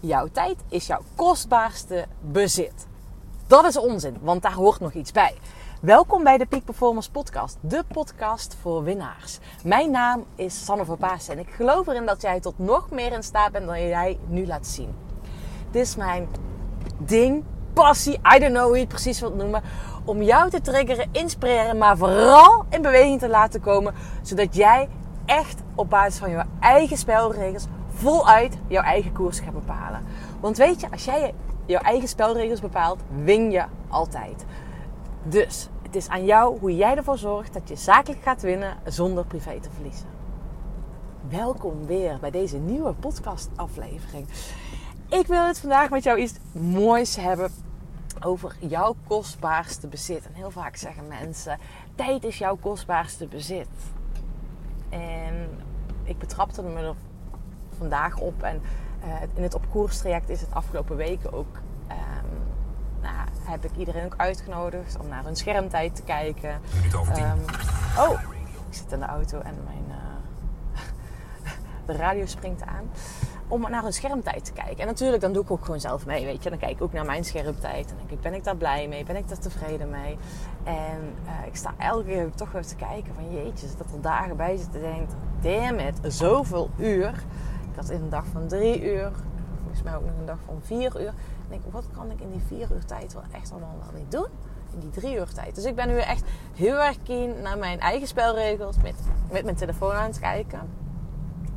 jouw tijd is jouw kostbaarste bezit. Dat is onzin, want daar hoort nog iets bij. Welkom bij de Peak Performance Podcast, de podcast voor winnaars. Mijn naam is Sanne Verpaas en ik geloof erin dat jij tot nog meer in staat bent dan jij nu laat zien. Dit is mijn ding, passie, I don't know hoe je het precies wilt noemen, om jou te triggeren, inspireren, maar vooral in beweging te laten komen, zodat jij echt op basis van je eigen spelregels voluit jouw eigen koers gaat bepalen. Want weet je, als jij jouw eigen spelregels bepaalt, win je altijd. Dus het is aan jou hoe jij ervoor zorgt dat je zakelijk gaat winnen zonder privé te verliezen. Welkom weer bij deze nieuwe podcast-aflevering. Ik wil het vandaag met jou iets moois hebben over jouw kostbaarste bezit. En heel vaak zeggen mensen: tijd is jouw kostbaarste bezit. En ik betrapte me vandaag op. En uh, in het opkoerstraject is het afgelopen weken ook. Um, nou, heb ik iedereen ook uitgenodigd om naar hun schermtijd te kijken. Um, oh, ik zit in de auto en mijn. Uh, de radio springt aan. Om naar hun schermtijd te kijken. En natuurlijk, dan doe ik ook gewoon zelf mee. Weet je, dan kijk ik ook naar mijn schermtijd. En denk ik, ben ik daar blij mee? Ben ik daar tevreden mee? En uh, ik sta elke keer toch weer te kijken van jeetje, dat er dagen bij zitten. Denk, damn it, zoveel uur. Ik had in een dag van drie uur, volgens mij ook nog een dag van vier uur. En denk, wat kan ik in die vier uur tijd wel echt allemaal wel niet doen? In die drie uur tijd. Dus ik ben nu echt heel erg keen naar mijn eigen spelregels met, met mijn telefoon aan het kijken.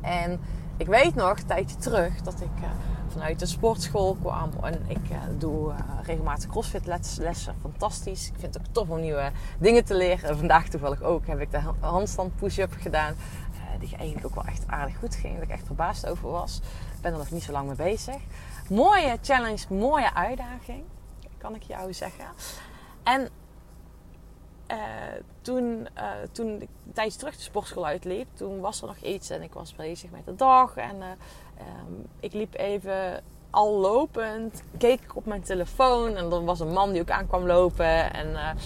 En ik weet nog een tijdje terug dat ik uh, vanuit de sportschool kwam. En ik uh, doe uh, regelmatig crossfit lessen. Fantastisch. Ik vind het ook tof om nieuwe dingen te leren. Vandaag toevallig ook heb ik de handstand push-up gedaan die eigenlijk ook wel echt aardig goed ging. Dat ik echt verbaasd over was. Ben er nog niet zo lang mee bezig. Mooie challenge, mooie uitdaging. Kan ik jou zeggen. En uh, toen, uh, toen ik tijdens terug de sportschool uitliep, toen was er nog iets en ik was bezig met de dag. En um, ik liep even al lopend, keek ik op mijn telefoon en er was een man die ook aankwam lopen. En, um,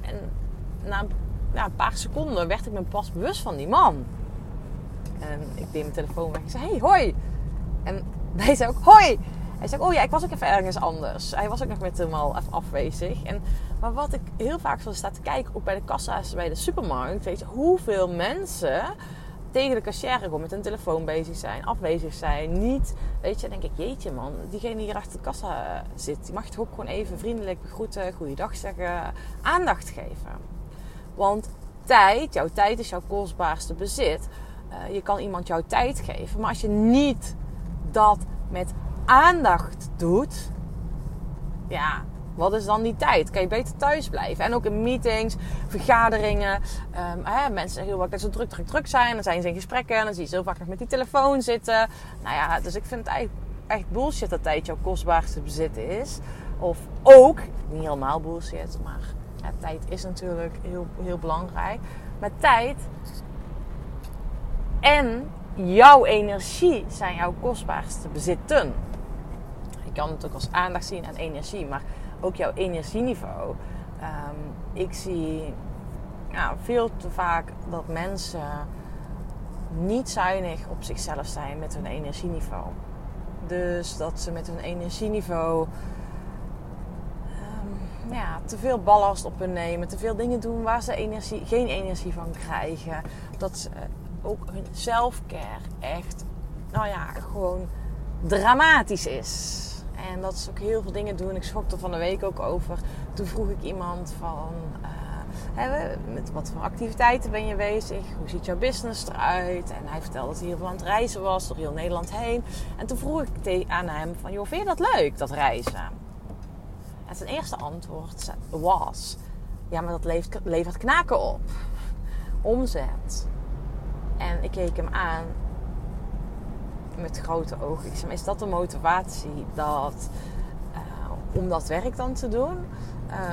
en na ja, een paar seconden werd ik me pas bewust van die man. En ik deed mijn telefoon weg. Ik zei, hey, hoi. En hij zei ook, hoi. Hij zei, oh ja, ik was ook even ergens anders. Hij was ook nog met hem al even afwezig. En, maar wat ik heel vaak zo sta te kijken, ook bij de kassa's bij de supermarkt. Weet je, hoeveel mensen tegen de cashier gewoon met hun telefoon bezig zijn, afwezig zijn, niet. Weet je, dan denk ik, jeetje man, diegene die hier achter de kassa zit, die mag toch ook gewoon even vriendelijk begroeten, goeiedag zeggen, aandacht geven. Want tijd, jouw tijd is jouw kostbaarste bezit. Uh, je kan iemand jouw tijd geven. Maar als je niet dat met aandacht doet, ja, wat is dan die tijd? Kan je beter thuis blijven? En ook in meetings, vergaderingen. Um, hè, mensen zeggen heel vaak dat ze druk, druk, druk zijn. Dan zijn ze in gesprekken en dan zie je zo vaak nog met die telefoon zitten. Nou ja, dus ik vind het echt bullshit dat tijd jouw kostbaarste bezit is. Of ook, niet helemaal bullshit, maar tijd is natuurlijk heel, heel belangrijk. Maar tijd en jouw energie zijn jouw kostbaarste bezitten. Je kan het ook als aandacht zien en energie, maar ook jouw energieniveau. Um, ik zie ja, veel te vaak dat mensen niet zuinig op zichzelf zijn met hun energieniveau. Dus dat ze met hun energieniveau ja, te veel ballast op hun nemen, te veel dingen doen waar ze energie, geen energie van krijgen. Dat ze ook hun selfcare echt, nou ja, gewoon dramatisch is. En dat ze ook heel veel dingen doen. Ik schrok er van de week ook over. Toen vroeg ik iemand van, hè, met wat voor activiteiten ben je bezig? Hoe ziet jouw business eruit? En hij vertelde dat hij heel veel aan het reizen was, door heel Nederland heen. En toen vroeg ik aan hem van, joh, vind je dat leuk, dat reizen? En zijn eerste antwoord was: Ja, maar dat levert, levert knaken op. Omzet. En ik keek hem aan met grote ogen. Ik zei: Is dat de motivatie dat, uh, om dat werk dan te doen?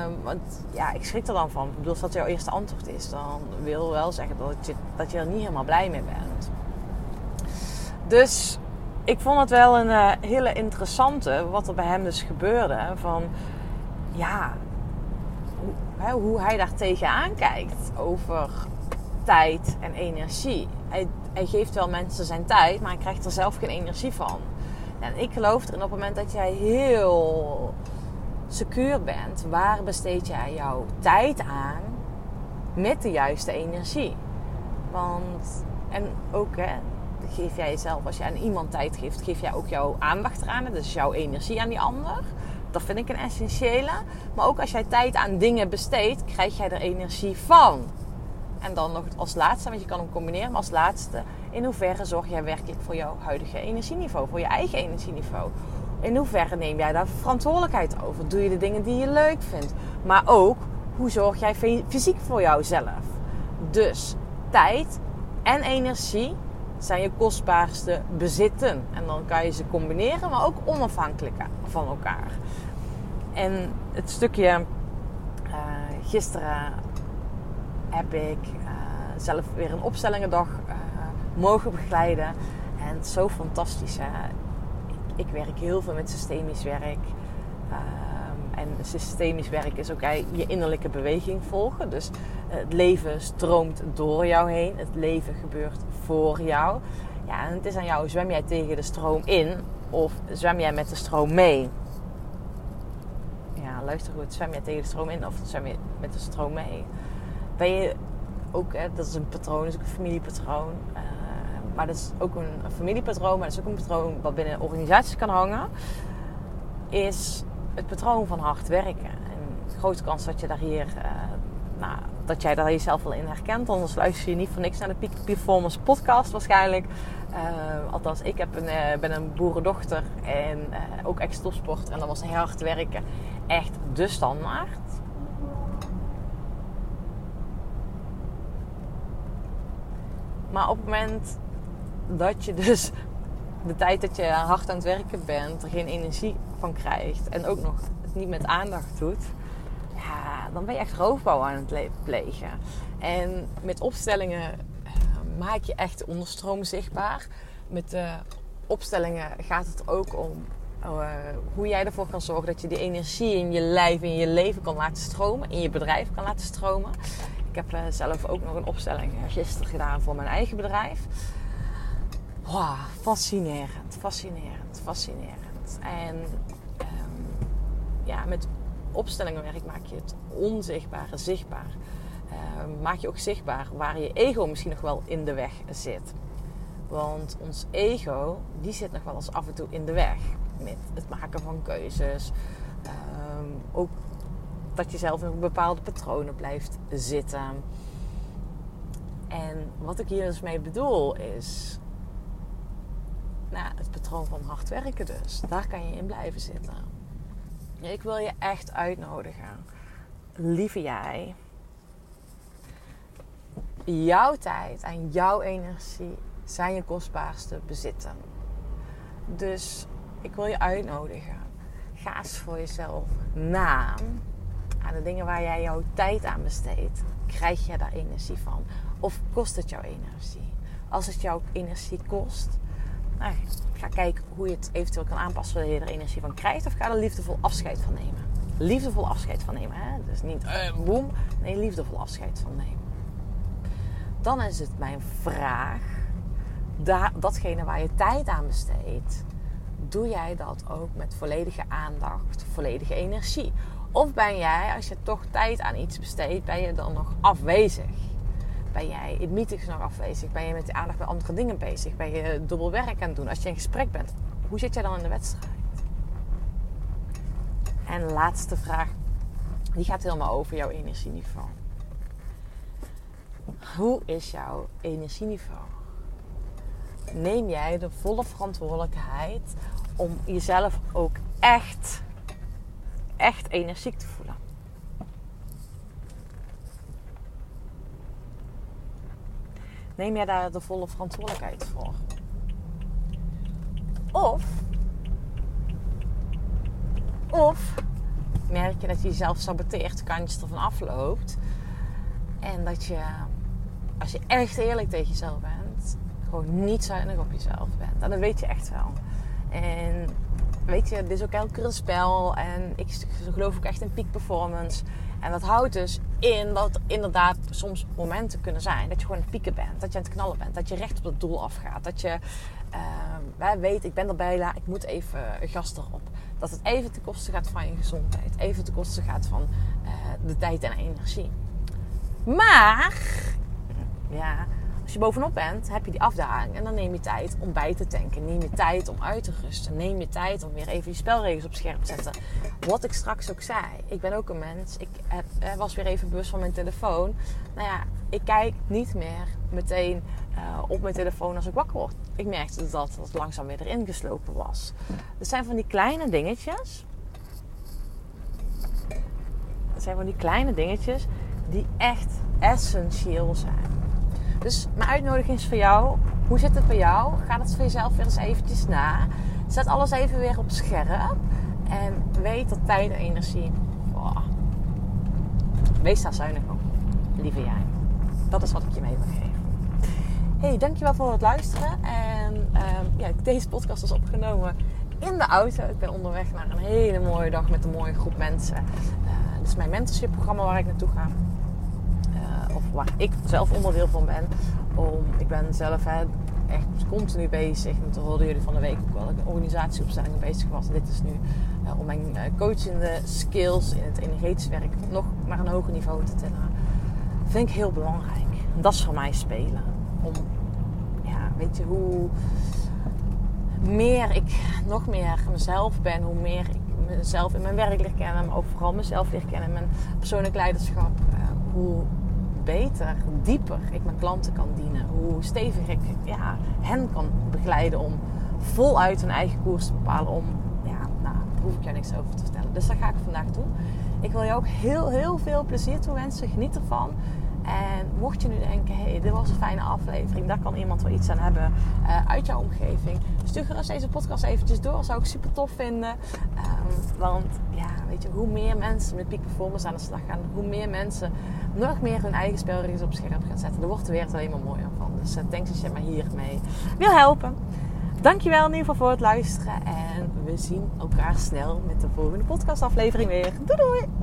Um, want ja, ik schrik er dan van. Ik bedoel, als dat jouw eerste antwoord is, dan wil wel zeggen dat je, dat je er niet helemaal blij mee bent. Dus ik vond het wel een uh, hele interessante wat er bij hem dus gebeurde. Van ja, hoe, hij daar tegenaan kijkt over tijd en energie. Hij, hij, geeft wel mensen zijn tijd, maar hij krijgt er zelf geen energie van. En ik geloof erin op het moment dat jij heel secuur bent, waar besteed jij jouw tijd aan met de juiste energie? Want, en ook hè, geef jij jezelf, als je aan iemand tijd geeft, geef jij ook jouw aandacht eraan. Dus jouw energie aan die ander. Dat vind ik een essentiële. Maar ook als jij tijd aan dingen besteedt, krijg jij er energie van. En dan nog als laatste, want je kan hem combineren, maar als laatste, in hoeverre zorg jij werkelijk voor jouw huidige energieniveau, voor je eigen energieniveau? In hoeverre neem jij daar verantwoordelijkheid over? Doe je de dingen die je leuk vindt? Maar ook, hoe zorg jij fysiek voor jouzelf? Dus tijd en energie zijn je kostbaarste bezitten. En dan kan je ze combineren, maar ook onafhankelijk van elkaar. En het stukje uh, gisteren heb ik uh, zelf weer een opstellingendag uh, mogen begeleiden. En zo fantastisch. Hè? Ik, ik, werk heel veel met systemisch werk. En systemisch werk is ook je innerlijke beweging volgen. Dus het leven stroomt door jou heen. Het leven gebeurt voor jou. Ja, en het is aan jou, zwem jij tegen de stroom in of zwem jij met de stroom mee? Ja, luister goed, zwem jij tegen de stroom in of zwem je met de stroom mee? Ben je ook, dat is een patroon, dat is ook een familiepatroon. Maar dat is ook een, een, familiepatroon, maar dat is ook een patroon wat binnen organisaties kan hangen. Is het patroon van hard werken. En grote kans dat je daar hier uh, nou, dat jij daar jezelf wel in herkent. Anders luister je niet voor niks naar de Peak Performance podcast waarschijnlijk. Uh, althans, ik heb een, uh, ben een boerendochter en ook ex-topsport. En dat was hard werken echt de standaard. Maar op het moment dat je dus de tijd dat je hard aan het werken bent, er geen energie van krijgt en ook nog het niet met aandacht doet, dan ben je echt roofbouw aan het plegen. En met opstellingen eh, maak je echt onderstroom zichtbaar. Met de opstellingen gaat het ook om uh, hoe jij ervoor kan zorgen dat je die energie in je lijf, in je leven kan laten stromen, in je bedrijf kan laten stromen. Ik heb uh, zelf ook nog een opstelling gisteren gedaan voor mijn eigen bedrijf. Wow, fascinerend, fascinerend, fascinerend. En um, ja, met opstellingenwerk maak je het onzichtbare zichtbaar. Uh, maak je ook zichtbaar waar je ego misschien nog wel in de weg zit. Want ons ego, die zit nog wel eens af en toe in de weg. Met het maken van keuzes. Uh, ook dat je zelf in bepaalde patronen blijft zitten. En wat ik hier dus mee bedoel is... Nou, het patroon van hard werken dus. Daar kan je in blijven zitten. Ik wil je echt uitnodigen. Lieve jij. Jouw tijd en jouw energie zijn je kostbaarste bezitten. Dus ik wil je uitnodigen. Ga eens voor jezelf na aan de dingen waar jij jouw tijd aan besteedt. Krijg je daar energie van? Of kost het jouw energie? Als het jouw energie kost, nou, ga kijken hoe je het eventueel kan aanpassen zodat je er energie van krijgt. Of ga er liefdevol afscheid van nemen. Liefdevol afscheid van nemen. Hè? Dus niet uh, boem. Nee, liefdevol afscheid van nemen. Dan is het mijn vraag. datgene waar je tijd aan besteedt. Doe jij dat ook met volledige aandacht, volledige energie? Of ben jij, als je toch tijd aan iets besteedt, ben je dan nog afwezig? Ben jij in meetings nog afwezig? Ben je met de aandacht bij andere dingen bezig? Ben je dubbel werk aan het doen? Als je in gesprek bent, hoe zit jij dan in de wedstrijd? En laatste vraag, die gaat helemaal over jouw energieniveau. Hoe is jouw energieniveau? Neem jij de volle verantwoordelijkheid om jezelf ook echt, echt energiek te voelen? Neem jij daar de volle verantwoordelijkheid voor? Of, of merk je dat je jezelf saboteert, kantjes ervan afloopt. En dat je, als je echt eerlijk tegen jezelf bent, gewoon niet zuinig op jezelf bent. En dat weet je echt wel. En weet je, dit is ook elke keer een spel. En ik geloof ook echt in peak performance. En dat houdt dus in dat er inderdaad soms momenten kunnen zijn dat je gewoon aan het pieken bent. Dat je aan het knallen bent. Dat je recht op het doel afgaat. Dat je uh, weet, ik ben erbij, ik moet even gas erop. Dat het even ten koste gaat van je gezondheid. Even ten koste gaat van uh, de tijd en energie. Maar, ja, als je bovenop bent, heb je die afdaling. En dan neem je tijd om bij te tanken. Neem je tijd om uit te rusten. Neem je tijd om weer even je spelregels op scherp te zetten. Wat ik straks ook zei. Ik ben ook een mens. Ik heb, was weer even bewust van mijn telefoon. Nou ja, ik kijk niet meer meteen uh, op mijn telefoon als ik wakker word. Ik merkte dat het langzaam weer erin geslopen was. Dat zijn van die kleine dingetjes. Dat zijn van die kleine dingetjes die echt essentieel zijn. Dus mijn uitnodiging is voor jou. Hoe zit het bij jou? Ga het voor jezelf weer eens eventjes na. Zet alles even weer op scherp. En weet dat tijd en energie... Daar zuinig op. Lieve jij. Dat is wat ik je mee wil geven. Hey, dankjewel voor het luisteren. En um, ja, deze podcast is opgenomen in de auto. Ik ben onderweg naar een hele mooie dag met een mooie groep mensen. Uh, dit is mijn mentorship programma waar ik naartoe ga waar ik zelf onderdeel van ben. Om, ik ben zelf hè, echt continu bezig. En toen hoorden jullie van de week ook wel ik een organisatieopstellingen bezig was. En dit is nu uh, om mijn uh, coachende skills in het energetisch werk nog naar een hoger niveau te tillen. Vind ik heel belangrijk. dat is voor mij spelen. Om, ja, weet je, hoe meer ik nog meer mezelf ben, hoe meer ik mezelf in mijn werk leer kennen, maar ook vooral mezelf leer kennen, mijn persoonlijk leiderschap, uh, hoe beter, dieper ik mijn klanten kan dienen. Hoe steviger ik ja, hen kan begeleiden om voluit hun eigen koers te bepalen. Om, ja, nou, daar hoef ik jou niks over te vertellen. Dus dat ga ik vandaag doen. Ik wil jou ook heel, heel veel plezier toewensen. Geniet ervan. En mocht je nu denken, hé, hey, dit was een fijne aflevering, daar kan iemand wel iets aan hebben uh, uit jouw omgeving. Stuur gerust deze podcast eventjes door, zou ik super tof vinden. Um, want ja, weet je, hoe meer mensen met peak performance aan de slag gaan, hoe meer mensen nog meer hun eigen spelregels op scherp gaan zetten. Daar wordt de wereld alleen maar mooier van. Dus uh, thanks dat je mij hiermee wil helpen. Dankjewel in ieder geval voor het luisteren. En we zien elkaar snel met de volgende podcastaflevering weer. Doei doei!